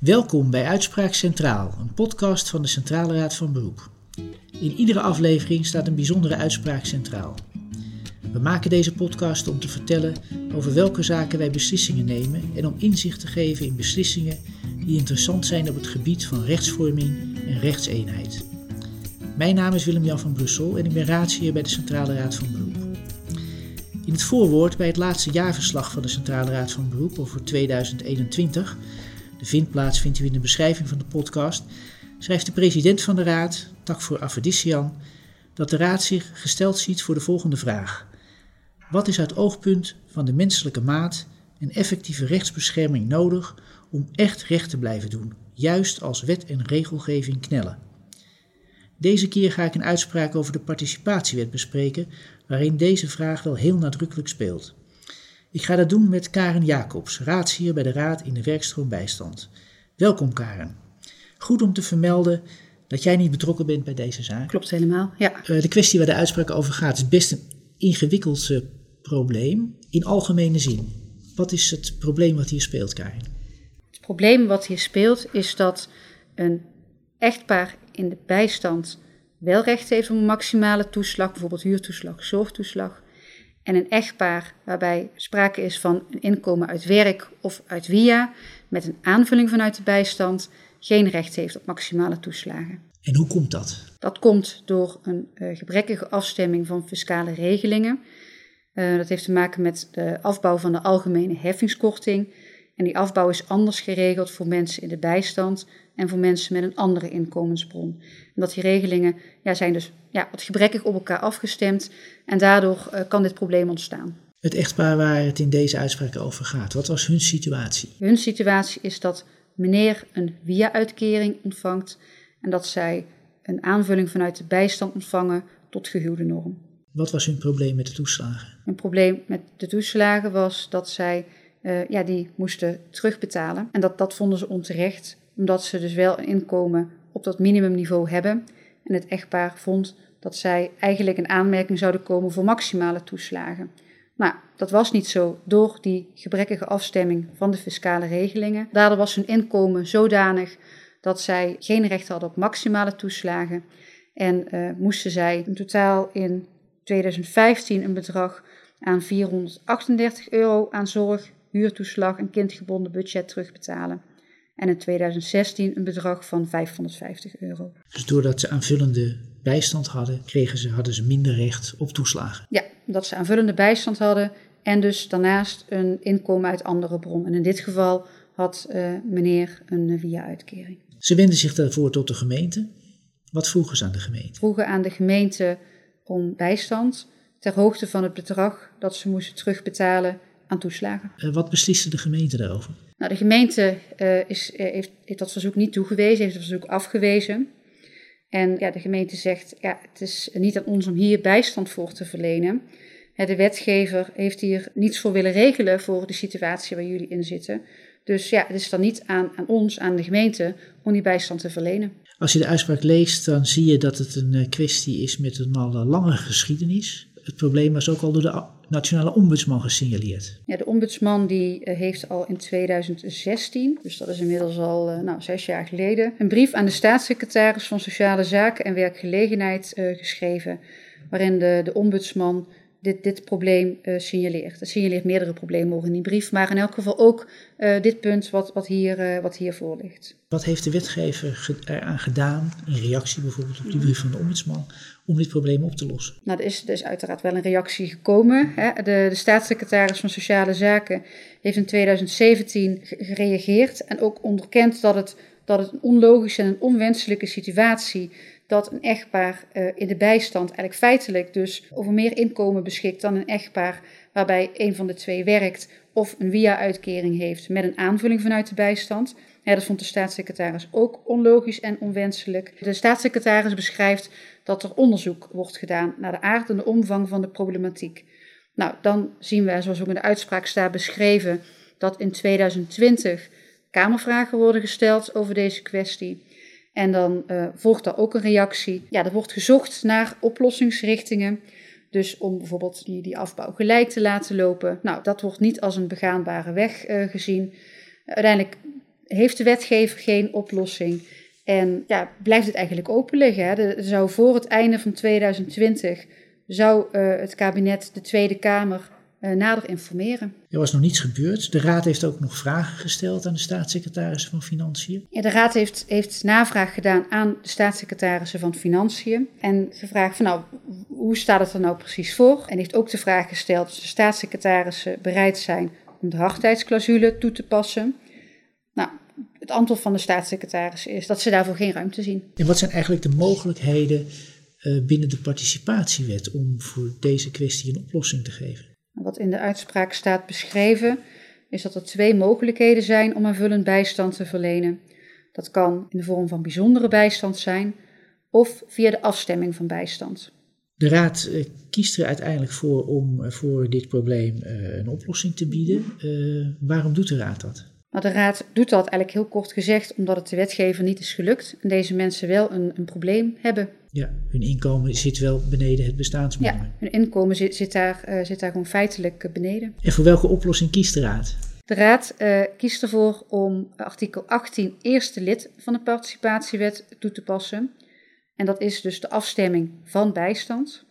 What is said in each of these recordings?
Welkom bij Uitspraak Centraal, een podcast van de Centrale Raad van Beroep. In iedere aflevering staat een bijzondere uitspraak centraal. We maken deze podcast om te vertellen over welke zaken wij beslissingen nemen en om inzicht te geven in beslissingen die interessant zijn op het gebied van rechtsvorming en rechtseenheid. Mijn naam is Willem-Jan van Brussel en ik ben raadsheer bij de Centrale Raad van Beroep. In het voorwoord bij het laatste jaarverslag van de Centrale Raad van Beroep over 2021 de vindplaats vindt u in de beschrijving van de podcast, schrijft de president van de Raad, Takvoor Afedisian, dat de Raad zich gesteld ziet voor de volgende vraag. Wat is uit oogpunt van de menselijke maat en effectieve rechtsbescherming nodig om echt recht te blijven doen, juist als wet en regelgeving knellen? Deze keer ga ik een uitspraak over de participatiewet bespreken, waarin deze vraag wel heel nadrukkelijk speelt. Ik ga dat doen met Karen Jacobs, raadsheer bij de Raad in de werkstroom bijstand. Welkom Karen. Goed om te vermelden dat jij niet betrokken bent bij deze zaak. Klopt helemaal, ja. Uh, de kwestie waar de uitspraak over gaat is best een ingewikkeld uh, probleem in algemene zin. Wat is het probleem wat hier speelt, Karen? Het probleem wat hier speelt is dat een echtpaar in de bijstand wel recht heeft op een maximale toeslag, bijvoorbeeld huurtoeslag, zorgtoeslag, en een echtpaar waarbij sprake is van een inkomen uit werk of uit via met een aanvulling vanuit de bijstand geen recht heeft op maximale toeslagen. En hoe komt dat? Dat komt door een uh, gebrekkige afstemming van fiscale regelingen. Uh, dat heeft te maken met de afbouw van de algemene heffingskorting. En die afbouw is anders geregeld voor mensen in de bijstand en voor mensen met een andere inkomensbron. En dat die regelingen ja, zijn dus ja, wat gebrekkig op elkaar afgestemd en daardoor uh, kan dit probleem ontstaan. Het echtpaar waar het in deze uitspraak over gaat, wat was hun situatie? Hun situatie is dat meneer een via-uitkering ontvangt en dat zij een aanvulling vanuit de bijstand ontvangen tot gehuwde norm. Wat was hun probleem met de toeslagen? Een probleem met de toeslagen was dat zij uh, ja, die moesten terugbetalen. En dat, dat vonden ze onterecht, omdat ze dus wel een inkomen op dat minimumniveau hebben. En het echtpaar vond dat zij eigenlijk een aanmerking zouden komen voor maximale toeslagen. Nou, dat was niet zo door die gebrekkige afstemming van de fiscale regelingen. Daardoor was hun inkomen zodanig dat zij geen recht hadden op maximale toeslagen. En uh, moesten zij in totaal in 2015 een bedrag aan 438 euro aan zorg, huurtoeslag en kindgebonden budget terugbetalen. En in 2016 een bedrag van 550 euro. Dus doordat ze aanvullende bijstand hadden, kregen ze, hadden ze minder recht op toeslagen? Ja, dat ze aanvullende bijstand hadden en dus daarnaast een inkomen uit andere bronnen. En in dit geval had uh, meneer een via-uitkering. Ze wenden zich daarvoor tot de gemeente. Wat vroegen ze aan de gemeente? Vroegen aan de gemeente om bijstand ter hoogte van het bedrag dat ze moesten terugbetalen aan toeslagen. Uh, wat besliste de gemeente daarover? Nou, de gemeente uh, is, heeft, heeft, dat verzoek niet toegewezen, heeft het verzoek afgewezen. En ja, de gemeente zegt, ja, het is niet aan ons om hier bijstand voor te verlenen. De wetgever heeft hier niets voor willen regelen voor de situatie waar jullie in zitten. Dus ja, het is dan niet aan, aan ons, aan de gemeente, om die bijstand te verlenen. Als je de uitspraak leest, dan zie je dat het een kwestie is met een al lange geschiedenis. Het probleem was ook al door de nationale ombudsman gesignaleerd. Ja, de ombudsman die uh, heeft al in 2016, dus dat is inmiddels al uh, nou, zes jaar geleden, een brief aan de staatssecretaris van Sociale Zaken en Werkgelegenheid uh, geschreven, waarin de, de ombudsman dit, dit probleem signaleert. Het signaleert meerdere problemen over in die brief, maar in elk geval ook dit punt wat, wat, hier, wat hier voor ligt. Wat heeft de wetgever eraan gedaan, in reactie bijvoorbeeld op die brief van de ombudsman, om dit probleem op te lossen? Nou, er is dus uiteraard wel een reactie gekomen. Hè. De, de, staatssecretaris van Sociale Zaken heeft in 2017 gereageerd en ook onderkend dat het, dat het een onlogische en een onwenselijke situatie dat een echtpaar uh, in de bijstand eigenlijk feitelijk dus over meer inkomen beschikt dan een echtpaar waarbij een van de twee werkt of een via-uitkering heeft met een aanvulling vanuit de bijstand. Ja, dat vond de staatssecretaris ook onlogisch en onwenselijk. De staatssecretaris beschrijft dat er onderzoek wordt gedaan naar de aard en de omvang van de problematiek. Nou, dan zien we, zoals ook in de uitspraak staat beschreven, dat in 2020 Kamervragen worden gesteld over deze kwestie. En dan uh, volgt daar ook een reactie. Ja, er wordt gezocht naar oplossingsrichtingen. Dus om bijvoorbeeld die, die afbouw gelijk te laten lopen. Nou, dat wordt niet als een begaanbare weg uh, gezien. Uiteindelijk heeft de wetgever geen oplossing en ja, blijft het eigenlijk open liggen. Hè? Er zou voor het einde van 2020 zou uh, het kabinet de Tweede Kamer nader informeren. Er was nog niets gebeurd. De Raad heeft ook nog vragen gesteld aan de staatssecretarissen van Financiën. Ja, de Raad heeft, heeft navraag gedaan aan de staatssecretarissen van Financiën. En gevraagd van nou, hoe staat het er nou precies voor? En heeft ook de vraag gesteld of de staatssecretarissen bereid zijn om de hardheidsclausule toe te passen. Nou, het antwoord van de staatssecretarissen is dat ze daarvoor geen ruimte zien. En wat zijn eigenlijk de mogelijkheden uh, binnen de participatiewet om voor deze kwestie een oplossing te geven? Wat in de uitspraak staat beschreven, is dat er twee mogelijkheden zijn om aanvullend bijstand te verlenen. Dat kan in de vorm van bijzondere bijstand zijn of via de afstemming van bijstand. De Raad uh, kiest er uiteindelijk voor om uh, voor dit probleem uh, een oplossing te bieden. waarom doet de Raad dat? Maar de Raad doet dat eigenlijk heel kort gezegd omdat het de wetgever niet is gelukt en deze mensen wel een, een probleem hebben. Ja, hun inkomen zit wel beneden het bestaansminimum. Ja, hun inkomen zit, zit, daar, uh, zit daar gewoon feitelijk uh, beneden. En voor welke oplossing kiest de Raad? De Raad uh, kiest ervoor om artikel 18 eerste lid van de participatiewet toe te passen. En dat is dus de afstemming van bijstand.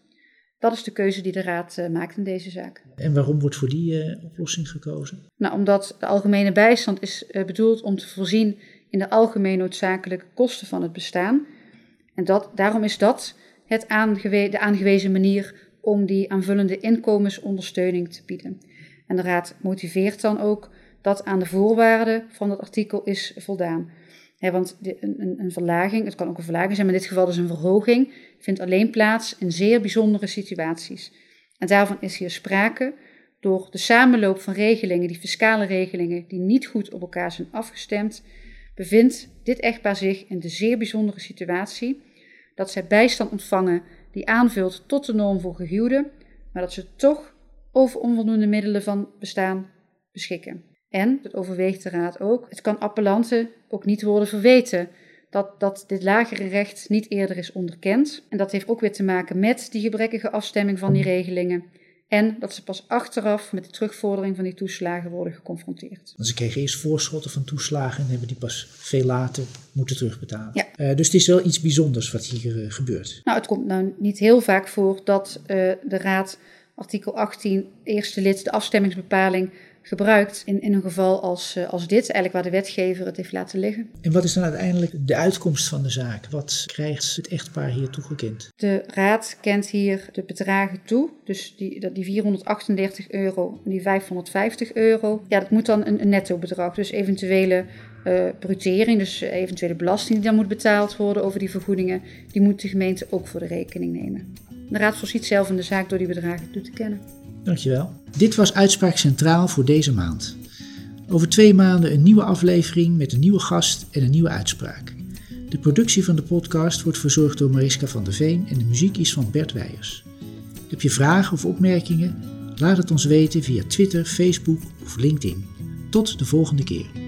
Dat is de keuze die de Raad uh, maakt in deze zaak. En waarom wordt voor die uh, oplossing gekozen? Nou, omdat de algemene bijstand is bedoeld om te voorzien in de algemeen noodzakelijke kosten van het bestaan. En dat, daarom is dat het aangewe de aangewezen manier om die aanvullende inkomensondersteuning te bieden. En de Raad motiveert dan ook dat aan de voorwaarden van dat artikel is voldaan. He, want een, een, verlaging, het kan ook een verlaging zijn, maar in dit geval dus een verhoging, vindt alleen plaats in zeer bijzondere situaties. En daarvan is hier sprake door de samenloop van regelingen, die fiscale regelingen, die niet goed op elkaar zijn afgestemd, bevindt dit echtpaar zich in de zeer bijzondere situatie dat zij bijstand ontvangen die aanvult tot de norm voor gehuwden, maar dat ze toch over onvoldoende middelen van bestaan beschikken. En, dat overweegt de Raad ook, het kan appellanten ook niet worden verweten dat, dat dit lagere recht niet eerder is onderkend. En dat heeft ook weer te maken met die gebrekkige afstemming van die regelingen. En dat ze pas achteraf met de terugvordering van die toeslagen worden geconfronteerd. ze kregen eerst voorschotten van toeslagen en hebben die pas veel later moeten terugbetalen. Ja. Uh, dus het is wel iets bijzonders wat hier uh, gebeurt. Nou, het komt nou niet heel vaak voor dat uh, de Raad artikel 18, eerste lid, de afstemmingsbepaling gebruikt in, in een geval als, uh, als dit, eigenlijk waar de wetgever het heeft laten liggen. En wat is dan uiteindelijk de uitkomst van de zaak? Wat krijgt het echtpaar hier toegekend? De raad kent hier de bedragen toe, dus die, die 438 euro en die 550 euro. Ja, dat moet dan een, een netto bedrag, dus eventuele uh, brutering, dus eventuele belasting die dan moet betaald worden over die vergoedingen, die moet de gemeente ook voor de rekening nemen. De raad voorziet zelf in de zaak door die bedragen toe te kennen. Dankjewel. Dit was Uitspraak Centraal voor deze maand. Over twee maanden een nieuwe aflevering met een nieuwe gast en een nieuwe uitspraak. De productie van de podcast wordt verzorgd door Mariska van der Veen en de muziek is van Bert Weijers. Heb je vragen of opmerkingen? Laat het ons weten via Twitter, Facebook of LinkedIn. Tot de volgende keer.